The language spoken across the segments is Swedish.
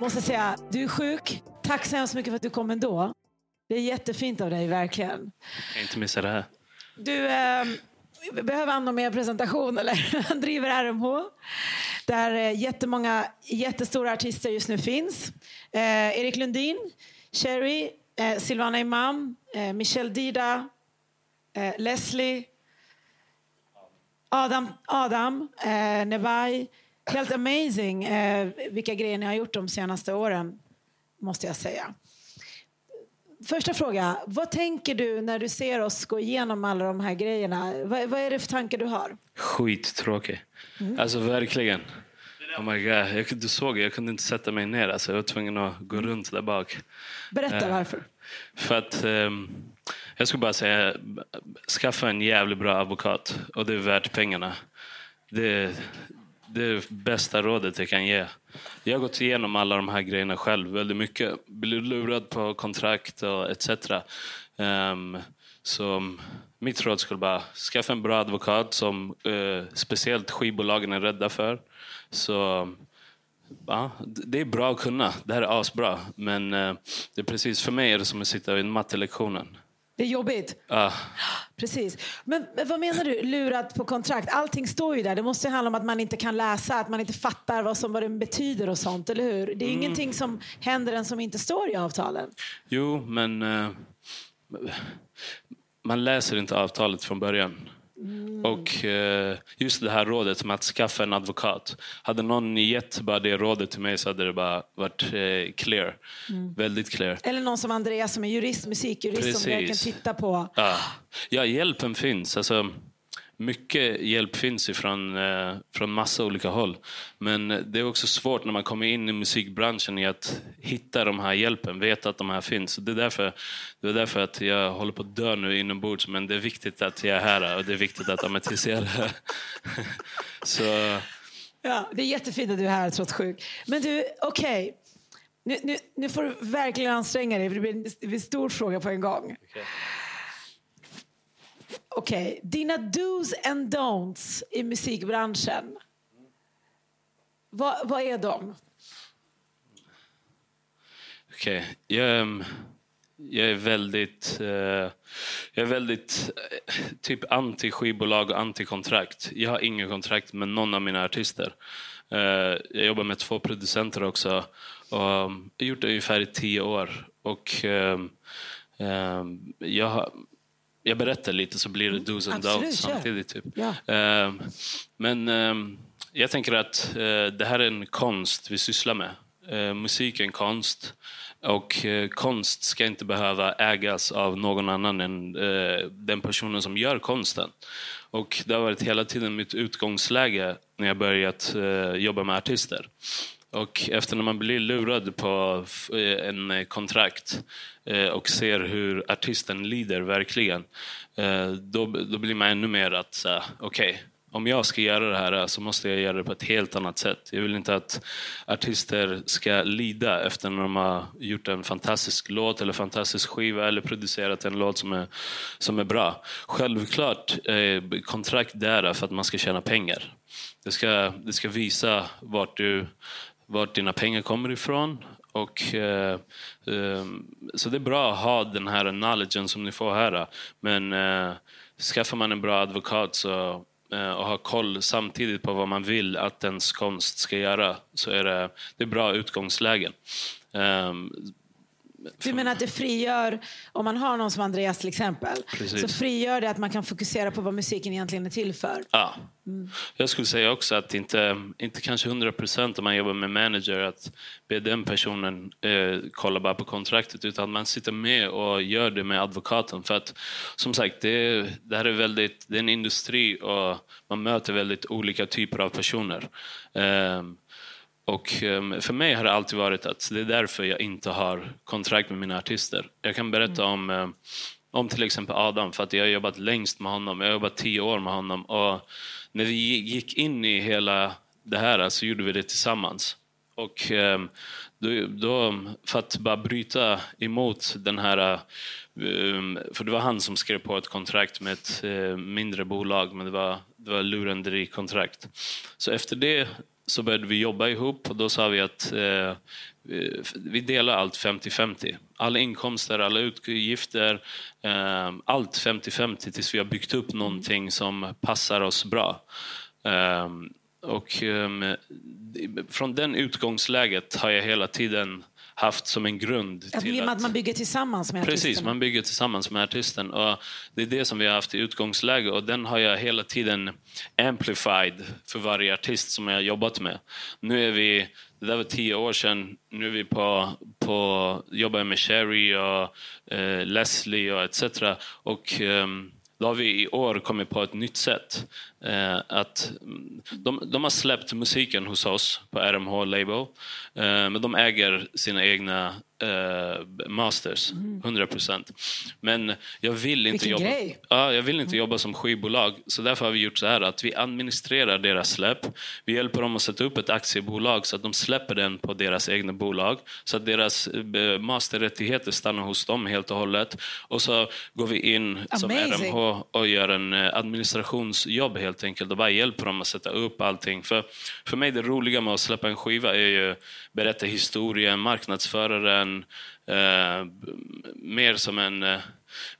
Måste säga, du är sjuk. Tack så hemskt mycket för att du kom ändå. Det är jättefint av dig, verkligen. Jag kan inte missa det här. Du, eh, behöver han någon mer presentation? Eller? Han driver RMH, där eh, jättemånga jättestora artister just nu finns. Eh, Erik Lundin, Cherry, eh, Silvana Imam, eh, Michelle Dida, eh, Leslie, Adam, Adam eh, Nebai. Helt amazing eh, vilka grejer ni har gjort de senaste åren, måste jag säga. Första fråga. Vad tänker du när du ser oss gå igenom alla de här grejerna? Vad, vad är det för tankar du har? Skittråkig. Alltså verkligen. Oh my God. Jag, du såg, jag kunde inte sätta mig ner. Alltså, jag var tvungen att gå runt där bak. Berätta Eh, varför. För att ehm, jag skulle bara säga, skaffa en jävligt bra advokat och det är värt pengarna. Det, det är det bästa rådet jag kan ge. Jag har gått igenom alla de här grejerna själv väldigt mycket. Blivit lurad på kontrakt och etc. Um, ehm, så mitt råd skulle bara skaffa en bra advokat som uh, speciellt skivbolagen är rädda för. Så Ja, det är bra att kunna. Det här är asbra. Men eh, det är precis för mig är det som att sitta i mattelektionen. Det är jobbigt. Ah, Precis. Men, men vad menar du? Lurat på kontrakt? Allting står ju där. Det måste ju handla om att man inte kan läsa, att man inte fattar vad, som, vad det betyder och sånt, eller hur? Det är Mm. ingenting som händer än som inte står i avtalen. jo, men eh, man läser inte avtalet från början. Och eh, just det här rådet med att skaffa en advokat. Hade någon gett bara det rådet till mig så hade det bara varit eh, clear. Väldigt clear. Eller någon som Andreas som är jurist, musikjurist, som jag kan Precis. titta på. Ja, ja hjälpen finns. Alltså, mycket hjälp finns ifrån, eh, från massa olika håll. Men det är också svårt när man kommer in i musikbranschen i att hitta de här hjälpen, veta att de här finns. Det är därför, det är därför att jag håller på att dö nu inombords, men det är viktigt att jag är här och det är viktigt att är här. Så, Ja, det är jättefint att du är här trots sjuk. Men du, okej. Nu, nu, nu får du verkligen anstränga dig, för det blir en, stor fråga på en gång. Okej, dina dos and don'ts i musikbranschen. Vad, vad är de? Okej, jag, mm, jag är väldigt, Uh, jag är väldigt uh, typ anti skivbolag och anti kontrakt. Jag har inget kontrakt med någon av mina artister. Uh, jag jobbar med två producenter också och um, jag har gjort det ungefär i tio år. Och um, jag, har, jag berättar lite så blir det dos and Absolut, kör. samtidigt. Typ. Ja. Ehm, men ehm, jag tänker att eh, det här är en konst vi sysslar med. Eh, musik är en konst. Och eh, konst ska inte behöva ägas av någon annan än den personen som gör konsten. Och det har varit hela tiden mitt utgångsläge när jag börjat jobba med artister. Och efter när man blir lurad på eh, en eh, kontrakt eh, och ser hur artisten lider verkligen, då, då blir man ännu mer att okej, okay, om jag ska göra det här så måste jag göra det på ett helt annat sätt. Jag vill inte att artister ska lida efter när de har gjort en fantastisk låt eller fantastisk skiva eller producerat en låt som är, som är bra. Självklart eh, kontrakt där för att man ska tjäna pengar. Det ska, det ska visa vart, du, vart dina pengar kommer ifrån. Och, eh, eh, så det är bra att ha den här knowledgen som ni får här. Men eh, skaffar man en bra advokat så, eh, och har koll samtidigt på vad man vill att ens konst ska göra så är det, det är bra utgångslägen. Ehm, du menar att det frigör, om man har någon som Andreas till exempel, Precis. så frigör det att man kan fokusera på vad musiken egentligen är till för. Ja. Jag skulle säga också att inte, inte kanske 100 procent om man jobbar med manager att be den personen eh, kolla bara på kontraktet utan man sitter med och gör det med advokaten. För att som sagt, det, det här är, väldigt, det är en industri och man möter väldigt olika typer av personer. Ehm, och ehm, för mig har det alltid varit att det är därför jag inte har kontrakt med mina artister. Jag kan berätta om, ehm, om till exempel Adam, för att jag har jobbat längst med honom. Jag har jobbat tio år med honom. Och när vi gick in i hela det här så gjorde vi det tillsammans. Och ehm, då, då, för att bara bryta emot den här... För det var han som skrev på ett kontrakt med ett eh, mindre bolag, men det var det var lurendrejkontrakt. Så efter det så började vi jobba ihop och då sa vi att eh, vi delar allt 50-50. Alla inkomster, alla utgifter, eh, allt 50-50 tills vi har byggt upp någonting som passar oss bra. Eh, och eh, från den utgångsläget har jag hela tiden haft som en grund. Ja, till att, man bygger tillsammans med Precis, artisten. man bygger tillsammans med artisten. Och det är det som vi har haft i utgångsläge och den har jag hela tiden amplified för varje artist som jag har jobbat med. Nu är vi, det där var tio år sedan, nu är vi på, på jobbar med Sherry och eh, Leslie och etc. Och, um, då har vi i år kommit på ett nytt sätt. Eh, att de, de, har släppt musiken hos oss på RMH Label, eh, men de äger sina egna eh, masters, 100 procent. Men jag vill inte Vilken jobba, grej. Ja, jag vill inte jobba som skivbolag, så därför har vi gjort så här att vi administrerar deras släpp. Vi hjälper dem att sätta upp ett aktiebolag så att de släpper den på deras egna bolag, så att deras eh, masterrättigheter stannar hos dem helt och hållet. Och så går vi in som Amazing. RMH och gör en eh, administrationsjobb helt enkelt och bara hjälper dem att sätta upp allting. För, för mig det roliga med att släppa en skiva är ju berätta historien, marknadsföra den, eh, mer som en, eh,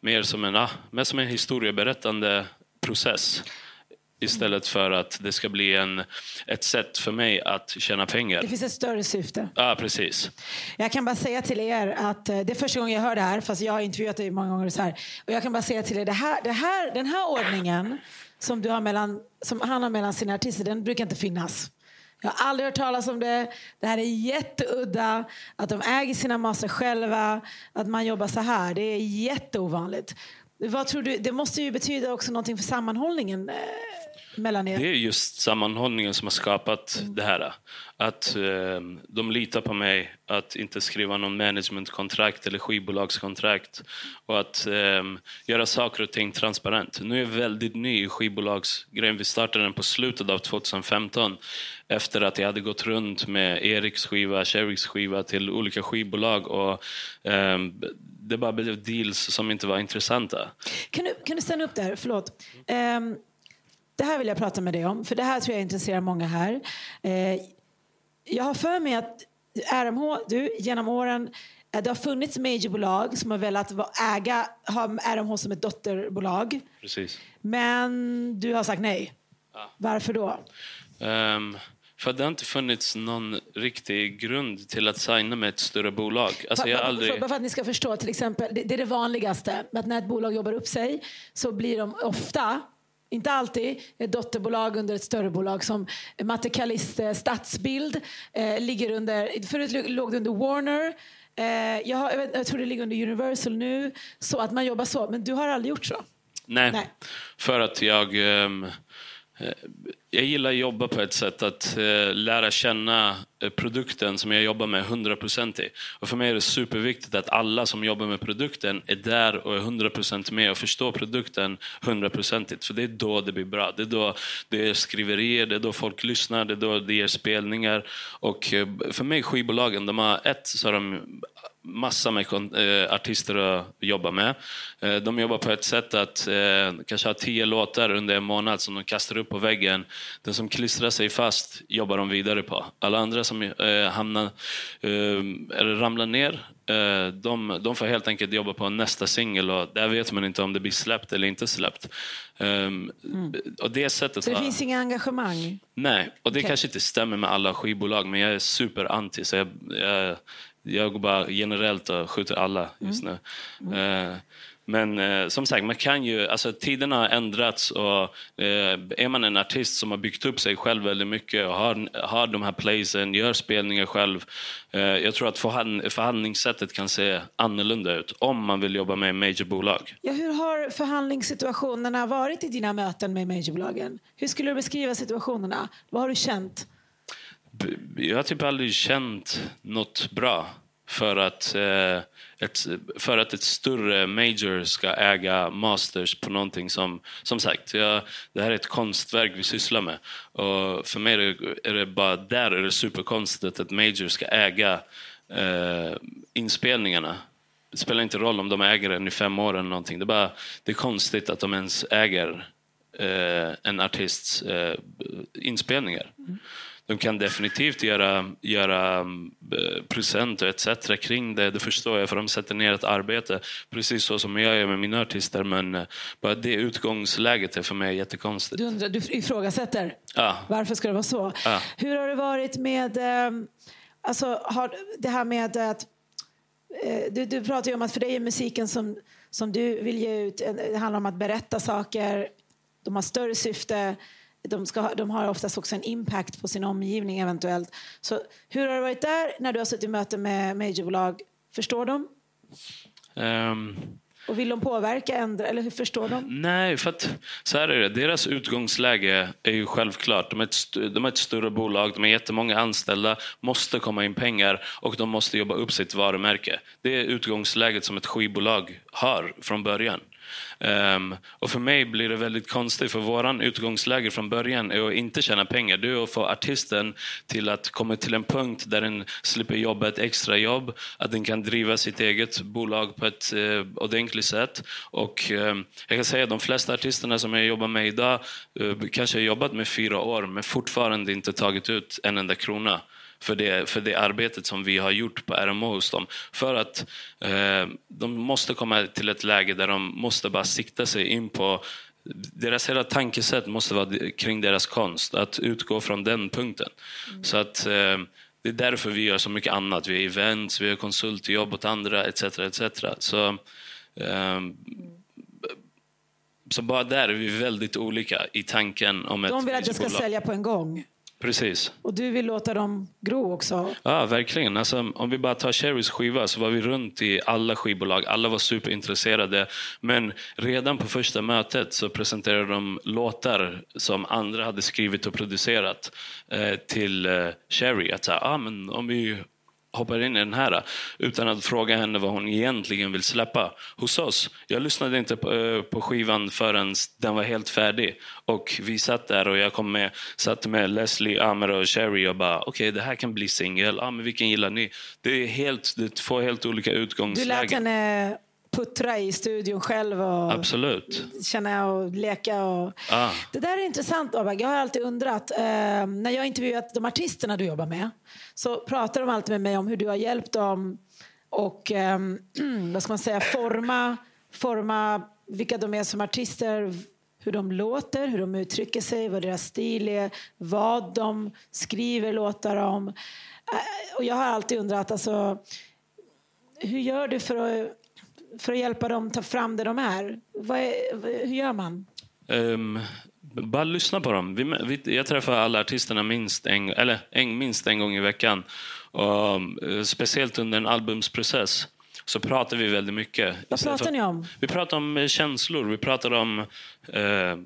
mer som en, ah, mer som en historieberättande process. Istället för att det ska bli en, ett sätt för mig att tjäna pengar. Det finns ett större syfte. Ja, precis. Jag kan bara säga till er att eh, det är första gången jag hör det här, fast jag har intervjuat dig många gånger. Så här. Och jag kan bara säga till er, det här, det här, den här ordningen som, du har mellan, som han har mellan sina artister, den brukar inte finnas. Jag har aldrig hört talas om det. Det här är jätteudda. Att de äger sina master själva. Att man jobbar så här. Det är jätteovanligt. Vad tror du? Det måste ju betyda också någonting för sammanhållningen eh, mellan er. Det är just sammanhållningen som har skapat det här. Att eh, de litar på mig att inte skriva någon managementkontrakt eller skivbolagskontrakt och att eh, göra saker och ting transparent. Nu är jag väldigt ny i skivbolagsgrejen. Vi startade den på slutet av 2015 efter att jag hade gått runt med Eriks skiva, Sherrys skiva till olika skivbolag och eh, det bara blev deals som inte var intressanta. Kan du, kan du stanna upp där? Förlåt. Ehm, det här vill jag prata med dig om, för det här tror jag intresserar många här. Eh, jag har för mig att RMH, du, genom åren eh, det har funnits majorbolag som har velat äga, ha RMH som ett dotterbolag. Precis. Men du har sagt nej. Varför då? Ehm, för det har inte funnits någon riktig grund till att signa med ett större bolag. Alltså jag aldrig... för, för att ni ska förstå, till exempel, det, det är det vanligaste. Att när ett bolag jobbar upp sig så blir de ofta inte alltid ett dotterbolag under ett större bolag som Matte Kaliste Stadsbild eh, ligger under, förut låg- det under Warner eh, jag, har, jag tror det ligger under Universal nu så att man jobbar så, men du har aldrig gjort så? Nej, Nej. för att jag... ehm, eh, jag gillar att jobba på ett sätt att eh, lära känna eh, produkten som jag jobbar med 100% i. Och för mig är det superviktigt att alla som jobbar med produkten är där och är 100% med och förstår produkten 100%. För det är då det blir bra. Det är då det är skriverier, det är då folk lyssnar, det är då det ger spelningar. Och eh, för mig, skivbolagen, de har ett så har de massa med eh, artister att jobba med. Eh, de jobbar på ett sätt att kanske ha tio låtar under en månad som de kastar upp på väggen. Den som klistrar sig fast jobbar de vidare på. Alla andra som eh, hamnar, eh, eller ramlar ner, eh, de, de får helt enkelt jobba på nästa singel och där vet man inte om det blir släppt eller inte släppt. Um, och det sättet Så det finns inga engagemang? Nej, och det Okej. kanske inte stämmer med alla skivbolag, men jag är superanti. Så jag, jag, jag går bara generellt och skjuter alla just nu. Eh, men eh, som sagt, man kan ju, alltså, tiderna har ändrats och eh, är man en artist som har byggt upp sig själv väldigt mycket och har, har de här playsen, gör spelningar själv. Eh, jag tror att förhand, förhandlingssättet kan se annorlunda ut om man vill jobba med majorbolag. Ja, hur har förhandlingssituationerna varit i dina möten med majorbolagen? Hur skulle du beskriva situationerna? Vad har du känt? Jag har typ aldrig känt något bra för att, eh, ett, för att ett större major ska äga masters på någonting som... Som sagt, jag, det här är ett konstverk vi sysslar med. Och för mig är det, är det bara där är det superkonstigt att major ska äga eh, inspelningarna. Det spelar inte roll om de äger den i fem år eller någonting. Det är, bara, det är konstigt att de ens äger eh, en artists eh, inspelningar. Mm. De kan definitivt göra, göra eh, presenter etc. kring det, det förstår jag, för de sätter ner ett arbete precis så som jag gör med mina artister. Men eh, bara det utgångsläget är för mig jättekonstigt. Du, undrar, du ifrågasätter? Ja. Varför ska det vara så? Ja. Hur har det varit med eh, alltså, har, det här med att eh, du, du pratar ju om att för dig är musiken som, som du vill ge ut, det handlar om att berätta saker, de har större syfte, de, ska, de har oftast också en impact på sin omgivning eventuellt. Så hur har det varit där när du har suttit i möte med majorbolag? Förstår de? Ehm, Och vill de påverka, ändra, eller hur förstår de? Nej, för att så här är det. Deras utgångsläge är ju självklart. De är, ett, de är ett större bolag, de har jättemånga anställda, måste komma in pengar och de måste jobba upp sitt varumärke. Det är utgångsläget som ett skivbolag har från början. Um, och för mig blir det väldigt konstigt, för våran utgångsläge från början är att inte tjäna pengar. Det är att få artisten till att komma till en punkt där den slipper jobba ett extra jobb, att den kan driva sitt eget bolag på ett uh, ordentligt sätt. Och um, jag kan säga att de flesta artisterna som jag jobbar med idag uh, kanske har jobbat med fyra år, men fortfarande inte tagit ut en enda krona för det, för det arbetet som vi har gjort på RMO hos dem. För att eh, de måste komma till ett läge där de måste bara sikta sig in på deras hela tankesätt måste vara kring deras konst, att utgå från den punkten. Så att eh, det är därför vi gör så mycket annat. Vi har events, vi har konsultjobb åt andra etc. etc. Så, eh, så bara där är vi väldigt olika i tanken om ett De vill att det ska sälja på en gång. Precis. Och du vill låta dem gro också. Ja, verkligen. Alltså, om vi bara tar Cherrys skiva så var vi runt i alla skivbolag. Alla var superintresserade. Men redan på första mötet så presenterade de låtar som andra hade skrivit och producerat eh, till eh, Cherry. Att ah, men om vi hoppar in i den här utan att fråga henne vad hon egentligen vill släppa. Hos oss, jag lyssnade inte på, eh, på skivan förrän den var helt färdig. Och vi satt där och jag kom med, satt med Leslie, Amer och Sherry och bara okej det här kan bli singel. Ah, men vilken gillar ni? Det är helt, det är två helt olika Du lät utgångslägen. henne puttra i studion själv och Absolut. känna och leka. Och... Ah. Det där är intressant. Jag har alltid undrat. Eh, när jag intervjuat de artisterna du jobbar med så pratar de alltid med mig om hur du har hjälpt dem och eh, vad ska man säga, forma, forma vilka de är som artister hur de låter, hur de uttrycker sig, vad deras stil är, vad de skriver låtar om. Eh, och jag har alltid undrat, alltså, hur gör du för att, för att hjälpa dem ta fram det de är? Är hur gör man? Ehm, bara lyssna på dem. Vi, vi, jag träffar alla artisterna minst en, eller en, minst en gång i veckan. Och, eh, speciellt under en albumsprocess så pratar vi väldigt mycket. Vad pratar ni om? Vi pratar om eh, känslor, vi pratar om eh,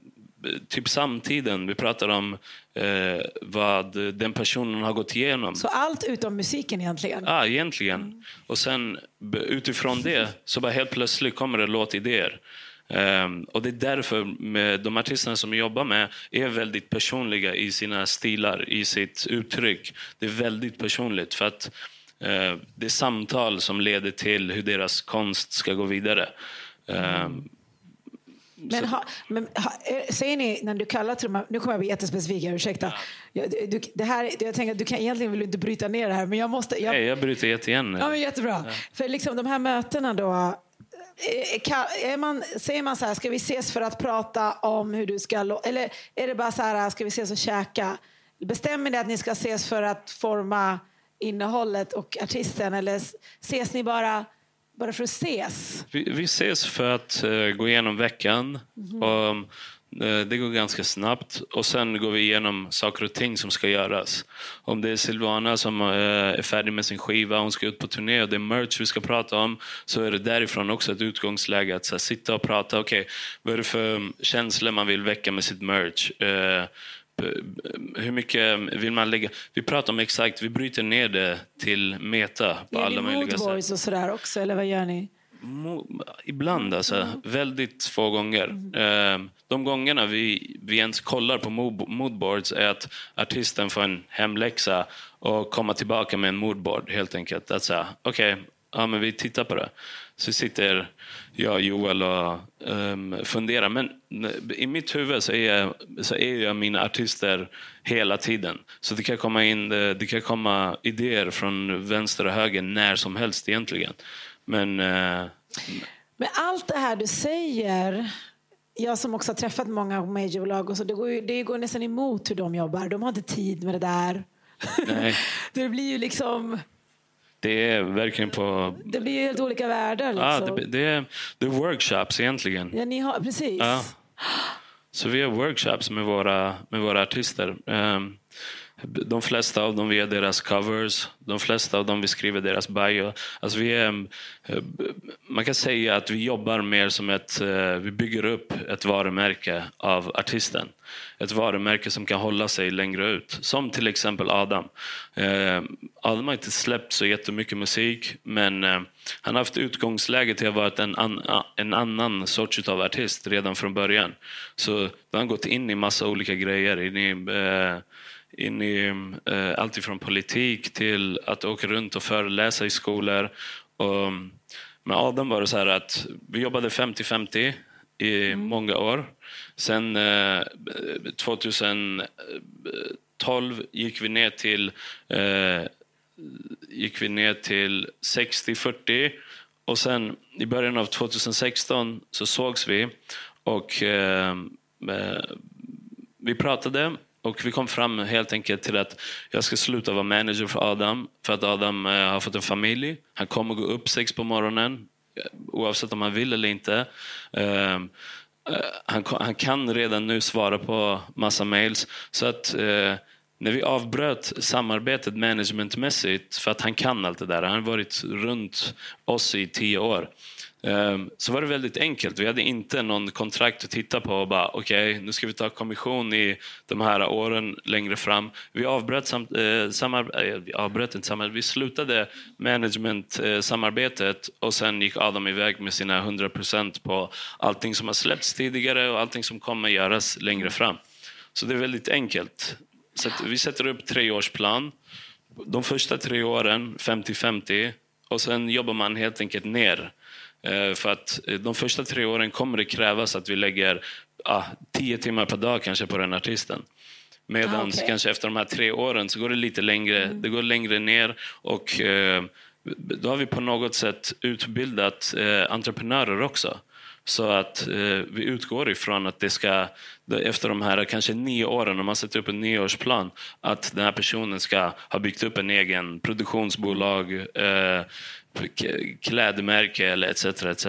typ samtiden, vi pratar om eh, vad den personen har gått igenom. Så allt utom musiken egentligen? Ja, egentligen. Och sen utifrån det så bara helt plötsligt kommer det låtidéer. Ehm, och det är därför med de artisterna som jag jobbar med är väldigt personliga i sina stilar, i sitt uttryck. Det är väldigt personligt för att eh, det är samtal som leder till hur deras konst ska gå vidare. Ehm, Men, ha, men ha, eh, säger ni när du kallar till de här, nu kommer jag bli jättespecifik, ursäkta. Jag, du, det här, jag tänker att du kan, egentligen vill du inte bryta ner det här, men jag måste... Jag, nej, jag bryter jättegärna. Ja, men jättebra. För liksom de här mötena då. eh, kan- Är man, säger man så här, ska vi ses för att prata om hur du ska... Eller är det bara så här, ska vi ses och käka? Bestämmer ni att ni ska ses för att forma innehållet och artisten? Eller ses ni bara, bara för att ses? Vi, vi ses för att eh, gå igenom veckan. Och, eh, det går ganska snabbt. Och Sen går vi igenom saker och ting som ska göras. Om det är Silvana som eh, är färdig med sin skiva, hon ska ut på turné och det är merch vi ska prata om, så är det därifrån också ett utgångsläge att så här, sitta och prata. Okej, vad är det för känslor man vill väcka med sitt merch? Eh, hur mycket vill man lägga? Vi pratar om exakt, vi bryter ner det till meta på Gör alla ni möjliga sätt. moodboards och sådär också, eller vad gör ni? Ibland, alltså. Väldigt få gånger. Eh, De gångerna vi, vi ens kollar på mo- moodboards är att artisten får en hemläxa och komma tillbaka med en moodboard, helt enkelt. Att säga, okej, ja, men vi tittar på det. Så sitter jag Joel och um, funderar. Men i mitt huvud så är, jag, så är jag mina artister hela tiden. Så det kan komma in det kan komma idéer från vänster och höger när som helst egentligen. Men, uh, men allt det här du säger jag som också har träffat många majorbolag och så, det går, ju, det går nästan emot hur de jobbar. De har inte tid med det där. Det blir ju liksom... Det är verkligen på... Det blir helt olika världar. Liksom. Ja, det, det, är, det är workshops egentligen. Ja, ni har, precis. Ja. Så vi har workshops med våra, med våra artister. Um, de flesta av dem via deras covers, de flesta av dem vi skriver deras bio. Alltså vi är, eh, man kan säga att vi jobbar mer som ett, eh, vi bygger upp ett varumärke av artisten. Ett varumärke som kan hålla sig längre ut. Som till exempel Adam. Eh, Adam har inte släppt så jättemycket musik men han har haft utgångsläget till att vara en, an, en annan sorts av artist redan från början. Så då har han gått in i massa olika grejer. In i, in i eh, allt ifrån politik till att åka runt och föreläsa i skolor. Och med Adam var det så här att vi jobbade 50-50 i mm. många år. Sen eh, 2012 gick vi ner till eh, gick vi ner till 60-40 och sen i början av 2016 så sågs vi och eh, eh vi pratade och vi kom fram helt enkelt till att jag ska sluta vara manager för Adam. För att Adam eh, har fått en familj. Han kommer gå upp sex på morgonen. Eh, oavsett om han vill eller inte. Ehm, eh, han, han kan redan nu svara på massa mails. Så att när vi avbröt samarbetet managementmässigt, för att han kan allt det där. Han har varit runt oss i tio år. Ehm, så var det väldigt enkelt. Vi hade inte någon kontrakt att titta på och bara okej, okay, nu ska vi ta kommission i de här åren längre fram. Vi avbröt, sam, eh, samar, eh, avbröt inte samarbetet. vi slutade management-samarbetet eh, och sen gick Adam iväg med sina 100 procent på allting som har släppts tidigare och allting som kommer göras längre fram. Så det är väldigt enkelt. Så vi sätter upp treårsplan. De första tre åren 50-50 och sen jobbar man helt enkelt ner för att eh, de första tre åren kommer det krävas att vi lägger ah, tio timmar per dag kanske på den artisten. Medan ah, okay. kanske efter de här tre åren så går det lite längre, mm. det går längre ner och eh, då har vi på något sätt utbildat eh, entreprenörer också. Så att eh, vi utgår ifrån att det ska, efter de här kanske nio åren, om man sätter upp en nioårsplan, att den här personen ska ha byggt upp en egen produktionsbolag, eh, klädmärke eller etc. etc.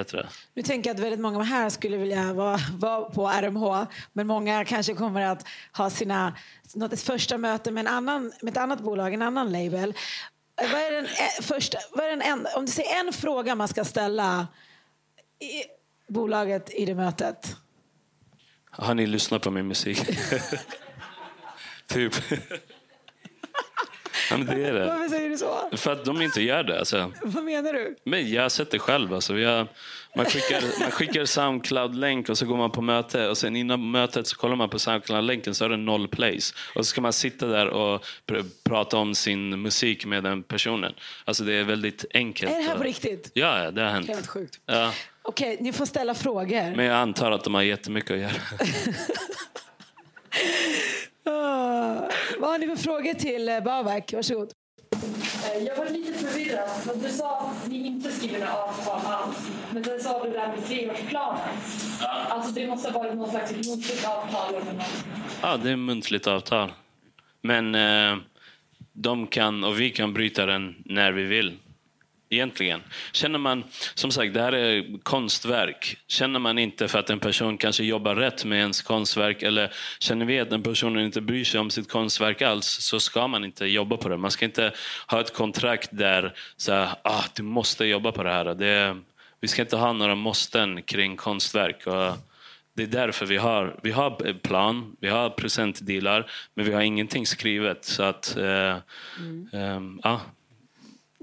Nu tänker jag att väldigt många här skulle vilja vara, vara på RMH men många kanske kommer att ha sina, något första möte med, en annan, med ett annat bolag, en annan label. Vad är den eh, första, vad är den en, om det är en fråga man ska ställa i bolaget i det mötet? Har ni lyssnat på min musik? typ. Ja, men det är det. Varför säger du så? För att de inte gör det. Alltså. Vad menar du? Men jag har sett det själv. Alltså. har, man, skickar, man skickar Soundcloud-länk och så går man på möte. Och sen innan mötet så kollar man på Soundcloud-länken så är det noll plays. Och så ska man sitta där och pr prata om sin musik med den personen. Alltså det är väldigt enkelt. Är det här på riktigt? Ja, det har hänt. Helt sjukt. Ja. Okej, ni får ställa frågor. Men jag antar att de har jättemycket att göra. Vad har ni för frågor till eh, Babak? Varsågod. Eh, jag var lite förvirrad. Du sa att ni inte skriver några avtal alls. Men sen sa du det där med treårsplanen. Ja. Alltså det måste ha varit något slags muntligt avtal eller något. Ja, det är muntligt avtal. Men eh, de kan och vi kan bryta den när vi vill egentligen. Känner man, som sagt, det här är konstverk. Känner man inte för att en person kanske jobbar rätt med ens konstverk eller känner vi att den personen inte bryr sig om sitt konstverk alls så ska man inte jobba på det. Man ska inte ha ett kontrakt där så här, ah, du måste jobba på det här. Det, vi ska inte ha några måsten kring konstverk. Och det är därför vi har, vi har plan, vi har presentdealar men vi har ingenting skrivet. Så att, eh, mm. eh, ja,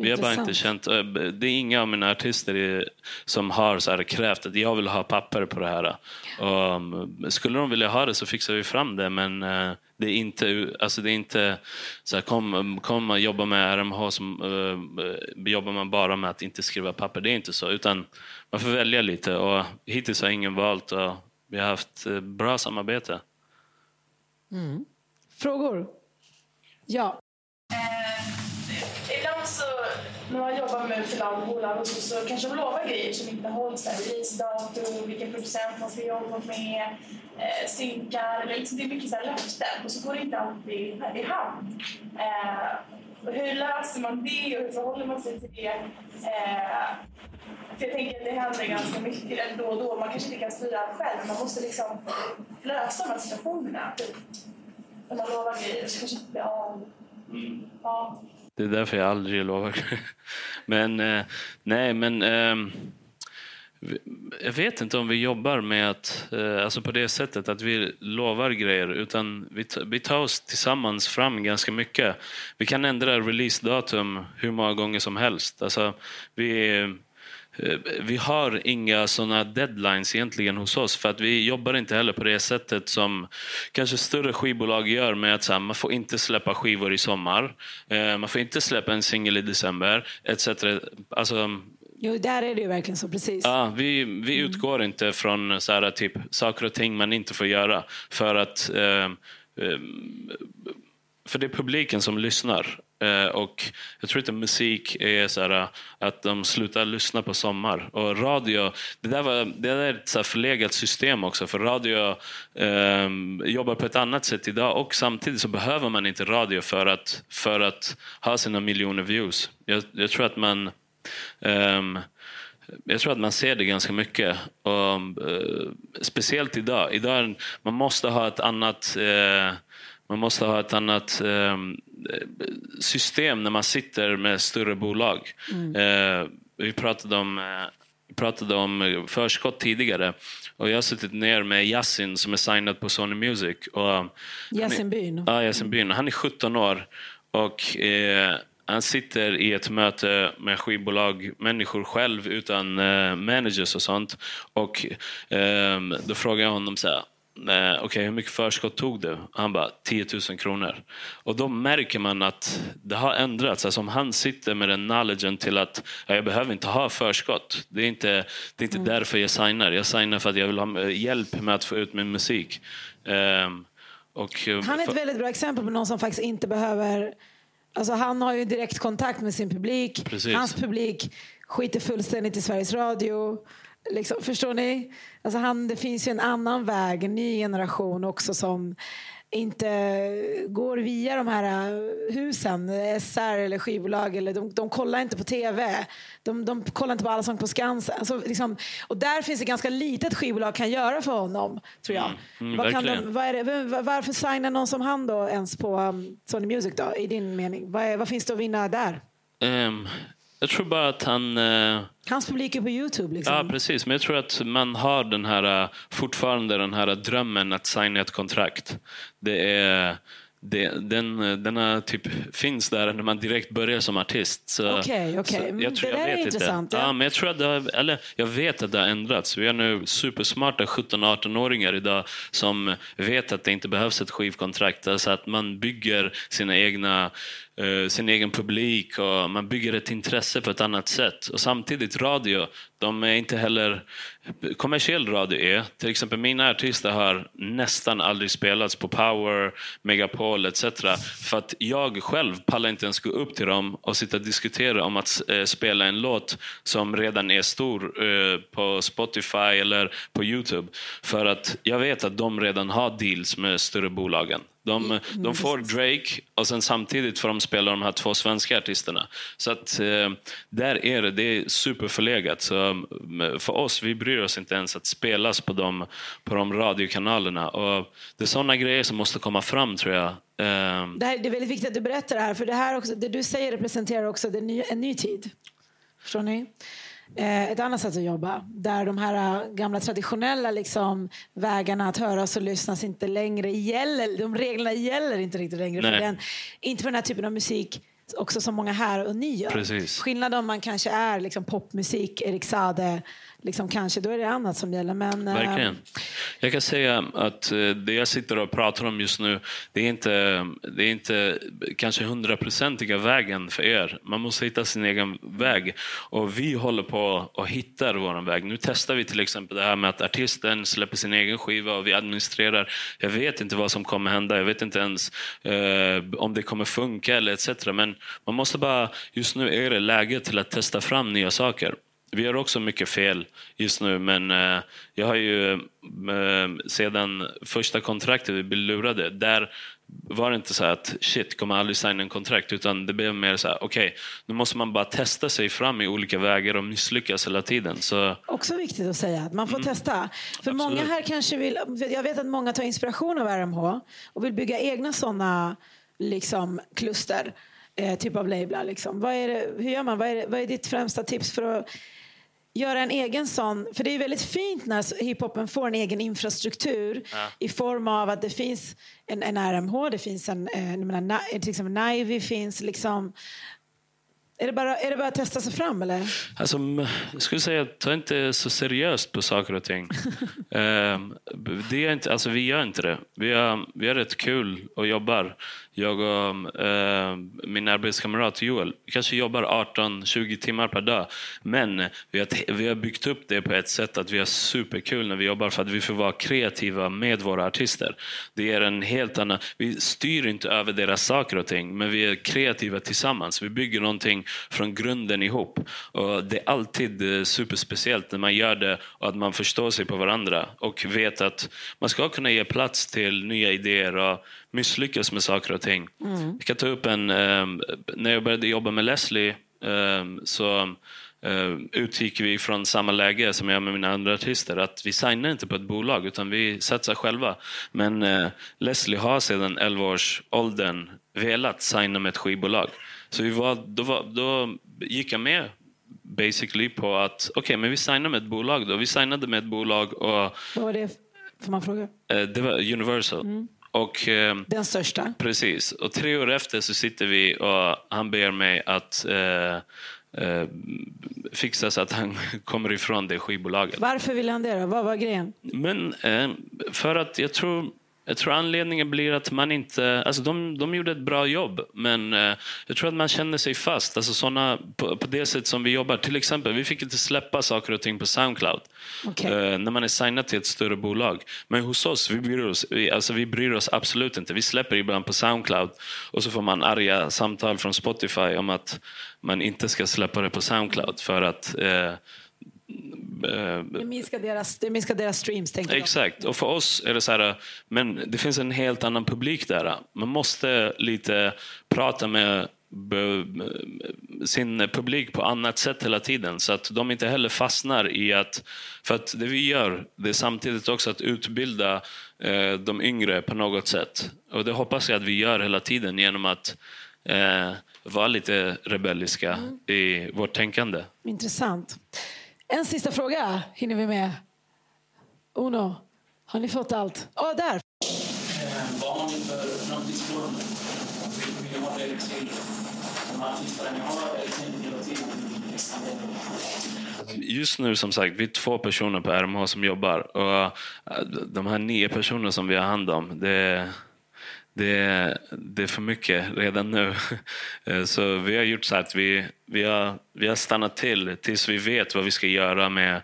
Vi har bara inte känt, eh, det är inga av mina artister som har så här krävt att jag vill ha papper på det här. Och, mm, skulle de vilja ha det så fixar vi fram det men eh, det är inte, alltså det är inte så här, kom, kom och jobba med RMH som uh, jobbar man bara med att inte skriva papper. Det är inte så utan man får välja lite och hittills har ingen valt och vi har haft bra samarbete. Mm. Frågor? Ja. När man jobbar med förlag och så, så kanske de lovar grejer som inte hålls. Releasedatum, vilken producent man ska jobba med, eh, synkar. Liksom, det är mycket så här löften och så går det inte alltid i hamn. Eh, hur löser man det och hur förhåller man sig till det? Eh, för jag tänker att det händer ganska mycket då och då. Man kanske inte kan styra allt själv, man måste liksom lösa de här situationerna. Typ. När man lovar grejer så kanske inte blir av. Mm. Ja. Det är därför jag aldrig lovar. men eh, nej, men eh, jag vet inte om vi jobbar med att, eh, alltså på det sättet att vi lovar grejer utan vi, vi tar oss tillsammans fram ganska mycket. Vi kan ändra releasedatum hur många gånger som helst. Alltså, vi vi har inga såna deadlines egentligen hos oss för att vi jobbar inte heller på det sättet som kanske större skivbolag gör med att här, man får inte släppa skivor i sommar, eh, man får inte släppa en singel i december etc. Alltså, Jo, där är det ju verkligen så. precis. Ja, vi vi mm. utgår inte från så här, typ, saker och ting man inte får göra för att eh, eh för det är publiken som lyssnar. Eh, och jag tror inte musik är så här, eh, att de slutar lyssna på sommar. Och radio, det där, var, det där är ett så förlegat system också. För radio eh, jobbar på ett annat sätt idag och samtidigt så behöver man inte radio för att, för att ha sina miljoner views. Jag, jag tror att man um, jag tror att man ser det ganska mycket. Och, uh, speciellt idag. idag. Man måste ha ett annat uh, man måste ha ett annat eh, system när man sitter med större bolag. Mm. Eh, vi pratade om, eh, vi pratade om förskott tidigare. Och jag har suttit ner med Yasin som är signad på Sony Music. Yasin Byn? Ja, Yasin Byn. Han är 17 år. Och eh, han sitter i ett möte med skivbolag, människor själv utan eh, managers och sånt. Och eh, då frågar jag honom så här, okej okay, hur mycket förskott tog du? Han bara 10 000 kronor. Och då märker man att det har ändrats. Alltså om han sitter med den knowledgen till att ja, jag behöver inte ha förskott. Det är inte, det är inte mm. därför jag signar. Jag signar för att jag vill ha eh, hjälp med att få ut min musik. Um, och, eh, han är ett väldigt bra exempel på någon som faktiskt inte behöver Alltså han har ju direkt kontakt med sin publik. Precis. Hans publik skiter fullständigt i Sveriges Radio. Liksom, förstår ni? Alltså han, det finns ju en annan väg, en ny generation också som inte går via de här husen, SR eller skivbolag. Eller de, de kollar inte på TV. De, de kollar inte på Allsång på Skansen. Alltså, liksom, och där finns det ganska litet skivbolag kan göra för honom, tror jag. Mm, mm, vad kan de, vad det, varför signar någon som han då ens på um, Sony Music då, i din mening? Vad, är, vad finns det att vinna där? Um, jag tror bara att han... Eh... Hans publik är på Youtube. Liksom. Ja, precis. Men jag tror att man har den här, eh, fortfarande den här drömmen att signa ett kontrakt. Det är det, den, den typ finns där när man direkt börjar som artist. Okej, okej. Okay, okay. Jag tror, det jag vet är intressant. Ja. ja. men jag, tror att det har, eller jag vet att det har ändrats. Vi har nu supersmarta 17-18-åringar idag som vet att det inte behövs ett skivkontrakt. Alltså att man bygger sina egna Eh, sin egen publik och man bygger ett intresse på ett annat sätt. Och samtidigt radio, de är inte heller kommersiell radio är, till exempel mina artister har nästan aldrig spelats på Power, Megapol etc. För att jag själv pallar inte ens gå upp till dem och sitta och diskutera om att eh, spela en låt som redan är stor eh, på Spotify eller på Youtube. För att jag vet att de redan har deals med större bolagen. De, mm, de får Drake och sen samtidigt får de spela de här två svenska artisterna. Så att eh, där är det, det är superförlegat. Så eh, för oss, vi bryr oss inte ens att spelas på de, på de radiokanalerna. Och det är sådana grejer som måste komma fram tror jag. Eh, det, här, det är väldigt viktigt att du berättar det här, för det, här också, det du säger representerar också ny, en ny tid. Förstår ni? Eh, ett annat sätt att jobba. Där de här eh, gamla traditionella liksom, vägarna att höras och lyssnas inte längre gäller. De reglerna gäller inte riktigt längre. För den, inte för den här typen av musik också som många här och ni gör. Precis. Skillnad om man kanske är liksom popmusik, Erik Sade, liksom kanske, då är det annat som gäller. Men, eh, Verkligen. Jag kan säga att eh, det jag sitter och pratar om just nu, det är inte, det är inte kanske hundraprocentiga vägen för er. Man måste hitta sin egen väg. Och vi håller på och hittar vår väg. Nu testar vi till exempel det här med att artisten släpper sin egen skiva och vi administrerar. Jag vet inte vad som kommer hända. Jag vet inte ens eh, om det kommer funka eller etc. Men man måste bara, just nu är det läge till att testa fram nya saker. Vi gör också mycket fel just nu, men eh, jag har ju eh, sedan första kontraktet vi blev lurade, där var det inte så att shit, kommer aldrig signa en kontrakt, utan det blev mer så här, okej, okay, nu måste man bara testa sig fram i olika vägar och misslyckas hela tiden. Så... Också viktigt att säga, att man får mm. testa. För Absolut. många här kanske vill, jag vet att många tar inspiration av RMH och vill bygga egna sådana liksom, kluster. Eh, typ av lablar. Liksom. Vad är det, hur gör man? Vad är, vad är ditt främsta tips för att göra en egen sån, för det är väldigt fint när hiphopen får en egen infrastruktur ja. i form av att det finns en, en RMH, det finns en, eh, menar, till exempel Nivy finns liksom är det, bara, är det bara att testa sig fram eller? Alltså, jag skulle säga att ta inte så seriöst på saker och ting. uh, det är inte, alltså, vi gör inte det. Vi har, vi har rätt kul och jobbar. Jag och eh, min arbetskamrat Joel vi kanske jobbar 18-20 timmar per dag. Men vi har, vi har byggt upp det på ett sätt att vi har superkul när vi jobbar för att vi får vara kreativa med våra artister. Det är en helt annan... Vi styr inte över deras saker och ting, men vi är kreativa tillsammans. Vi bygger någonting från grunden ihop. Och det är alltid eh, superspeciellt när man gör det och att man förstår sig på varandra och vet att man ska kunna ge plats till nya idéer och misslyckas med saker och ting. Mm. Jag kan ta upp en... Um, när jag började jobba med Leslie um, så Uh, utgick vi från samma läge som jag med mina andra artister. Att vi signar inte på ett bolag utan vi satsar själva. Men uh, Leslie har sedan 11 års åldern velat signa med ett skivbolag. Så vi var, då, var, då gick jag med basically på att okej, okay, men vi signar med ett bolag då. Vi signade med ett bolag och... Vad var det? Får man fråga? Eh, det var Universal. Mm. Och, eh, Den största? Precis. Och tre år efter så sitter vi och han ber mig att eh, eh, fixa så att han kommer ifrån det skivbolaget. Varför ville han det då? Vad var grejen? Men, eh, för att jag tror jag tror anledningen blir att man inte... Alltså de, de gjorde ett bra jobb, men eh, jag tror att man känner sig fast. Alltså såna, på, på, det sätt som vi jobbar. Till exempel, vi fick inte släppa saker och ting på Soundcloud okay. eh, när man är signad till ett större bolag. Men hos oss, vi bryr oss, vi, alltså vi bryr oss absolut inte. Vi släpper ibland på Soundcloud och så får man arga samtal från Spotify om att man inte ska släppa det på Soundcloud för att Eh, det minskar deras, det minskar deras streams. Tänker Exakt. Och för oss är det så här, men det finns en helt annan publik där. Man måste lite prata med sin publik på annat sätt hela tiden så att de inte heller fastnar i att... För att det vi gör det är samtidigt också att utbilda eh, de yngre på något sätt. Och det hoppas jag att vi gör hela tiden genom att eh, vara lite rebelliska mm. i vårt tänkande. Intressant. En sista fråga hinner vi med. Uno, har ni fått allt? Ja, oh, där! Vad har ni för framtidsplaner? Vill ni ha det till de artisterna ni har eller till Just nu som sagt, vi är två personer på RMH som jobbar. Och eh, de här nio personerna som vi har hand om, det är det är, det är för mycket redan nu. Eh, så vi har gjort så att vi, vi, har, vi har stannat till tills vi vet vad vi ska göra med,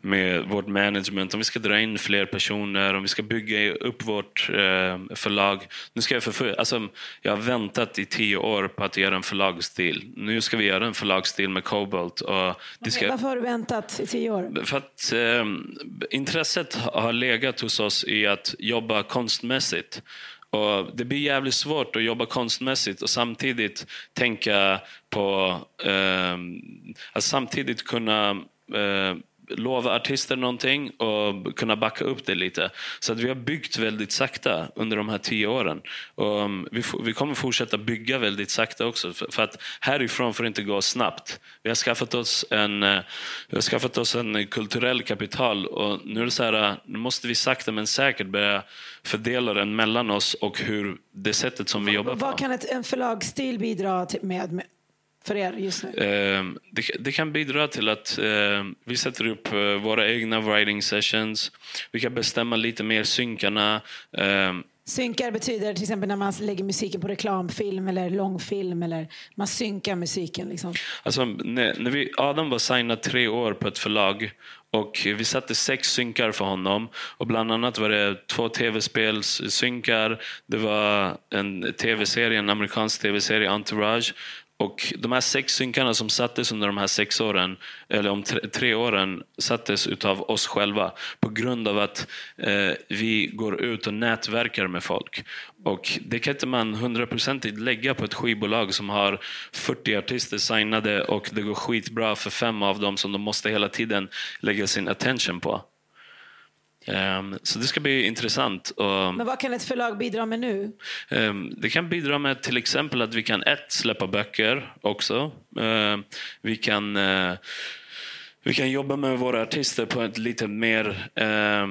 med vårt management. Om vi ska dra in fler personer, om vi ska bygga upp vårt eh, förlag. Nu ska jag, för, alltså, jag har väntat i tio år på att göra en förlagsstil. Nu ska vi göra en förlagsstil med Cobalt. Och det ska, Varför har du väntat i tio år? För att eh, intresset har legat hos oss i att jobba konstmässigt. Och det blir jävligt svårt att jobba konstmässigt och samtidigt tänka på... Eh, att samtidigt kunna eh, lova artister någonting och kunna backa upp det lite. Så att vi har byggt väldigt sakta under de här tio åren. Och um, vi, vi kommer fortsätta bygga väldigt sakta också. För, för, att härifrån får det inte gå snabbt. Vi har skaffat oss en, uh, vi har skaffat oss en kulturell kapital och nu är det så här, nu måste vi sakta men säkert börja fördela den mellan oss och hur det sättet som vi jobbar på. Vad kan ett, en förlagsstil bidra med? För er just nu? Ehm, det, det, kan bidra till att eh, vi sätter upp eh, våra egna writing sessions. Vi kan bestämma lite mer synkarna. Eh, Synkar betyder till exempel när man lägger musiken på reklamfilm eller långfilm eller man synkar musiken. Liksom. Alltså, när, när vi, Adam var signad tre år på ett förlag och vi satte sex synkar för honom. Och bland annat var det två tv-spelssynkar, det var en tv-serie, en amerikansk tv-serie, Entourage och de här sex synkarna som sattes under de här sex åren, eller om tre, tre åren, sattes utav oss själva på grund av att eh, vi går ut och nätverkar med folk. Och det kan inte man hundraprocentigt lägga på ett skivbolag som har 40 artister signade och det går skitbra för fem av dem som de måste hela tiden lägga sin attention på. Um, så det ska bli intressant. Och, Men vad kan ett förlag bidra med nu? Um, det kan bidra med till exempel att vi kan ett, släppa böcker också. Uh, vi kan uh, vi kan jobba med våra artister på ett lite mer eh,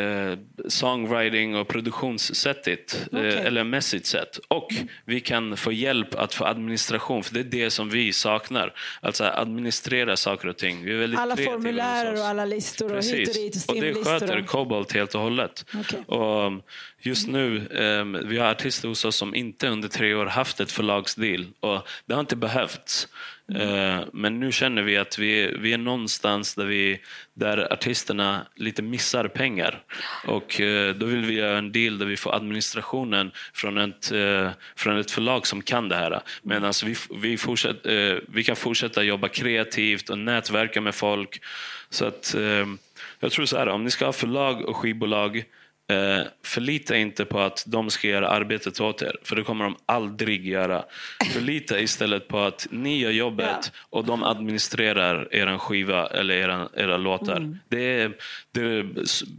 eh, songwriting och produktionssättigt okay. eh, eller mässigt sätt. Och vi kan få hjälp att få administration, för det är det som vi saknar. Alltså administrera saker och ting. Vi är alla formulärer och alla listor Precis. och hit och dit. Och, och det sköter Cobalt helt och hållet. Okay. Och just nu, eh, vi har artister hos oss som inte under tre år haft ett förlagsdeal. Och det har inte behövts. Mm. Eh, men nu känner vi att vi, vi är någonstans där, vi, där artisterna lite missar pengar. Och eh, då vill vi göra en deal där vi får administrationen från ett, eh, från ett förlag som kan det här. Medan vi, vi, fortsätt, vi kan fortsätta jobba kreativt och nätverka med folk. Så att jag tror så här, om ni ska ha förlag och skivbolag Eh, förlita inte på att de ska göra arbetet åt er, för det kommer de aldrig göra. Förlita istället på att ni gör jobbet och de administrerar er skiva eller era, era låtar. Mm. Det, är, det, är,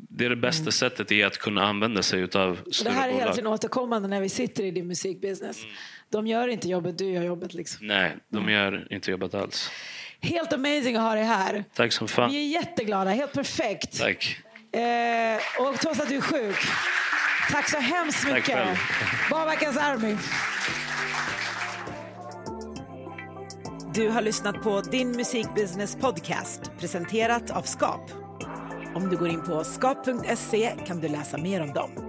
det, är, det bästa mm. sättet i att kunna använda sig av Det här är hela tiden återkommande när vi sitter i din musikbusiness. Mm. De gör inte jobbet, du gör jobbet. Liksom. Nej, de gör inte jobbet alls. Helt amazing att ha dig här. Tack som fan. Vi är jätteglada, helt perfekt. Tack. Eh, och trots att du är sjuk. Tack så hemskt mycket. Tack Barbackens Army. Du har lyssnat på Din musikbusiness podcast presenterat av Skap. Om du går in på skap.se kan du läsa mer om dem.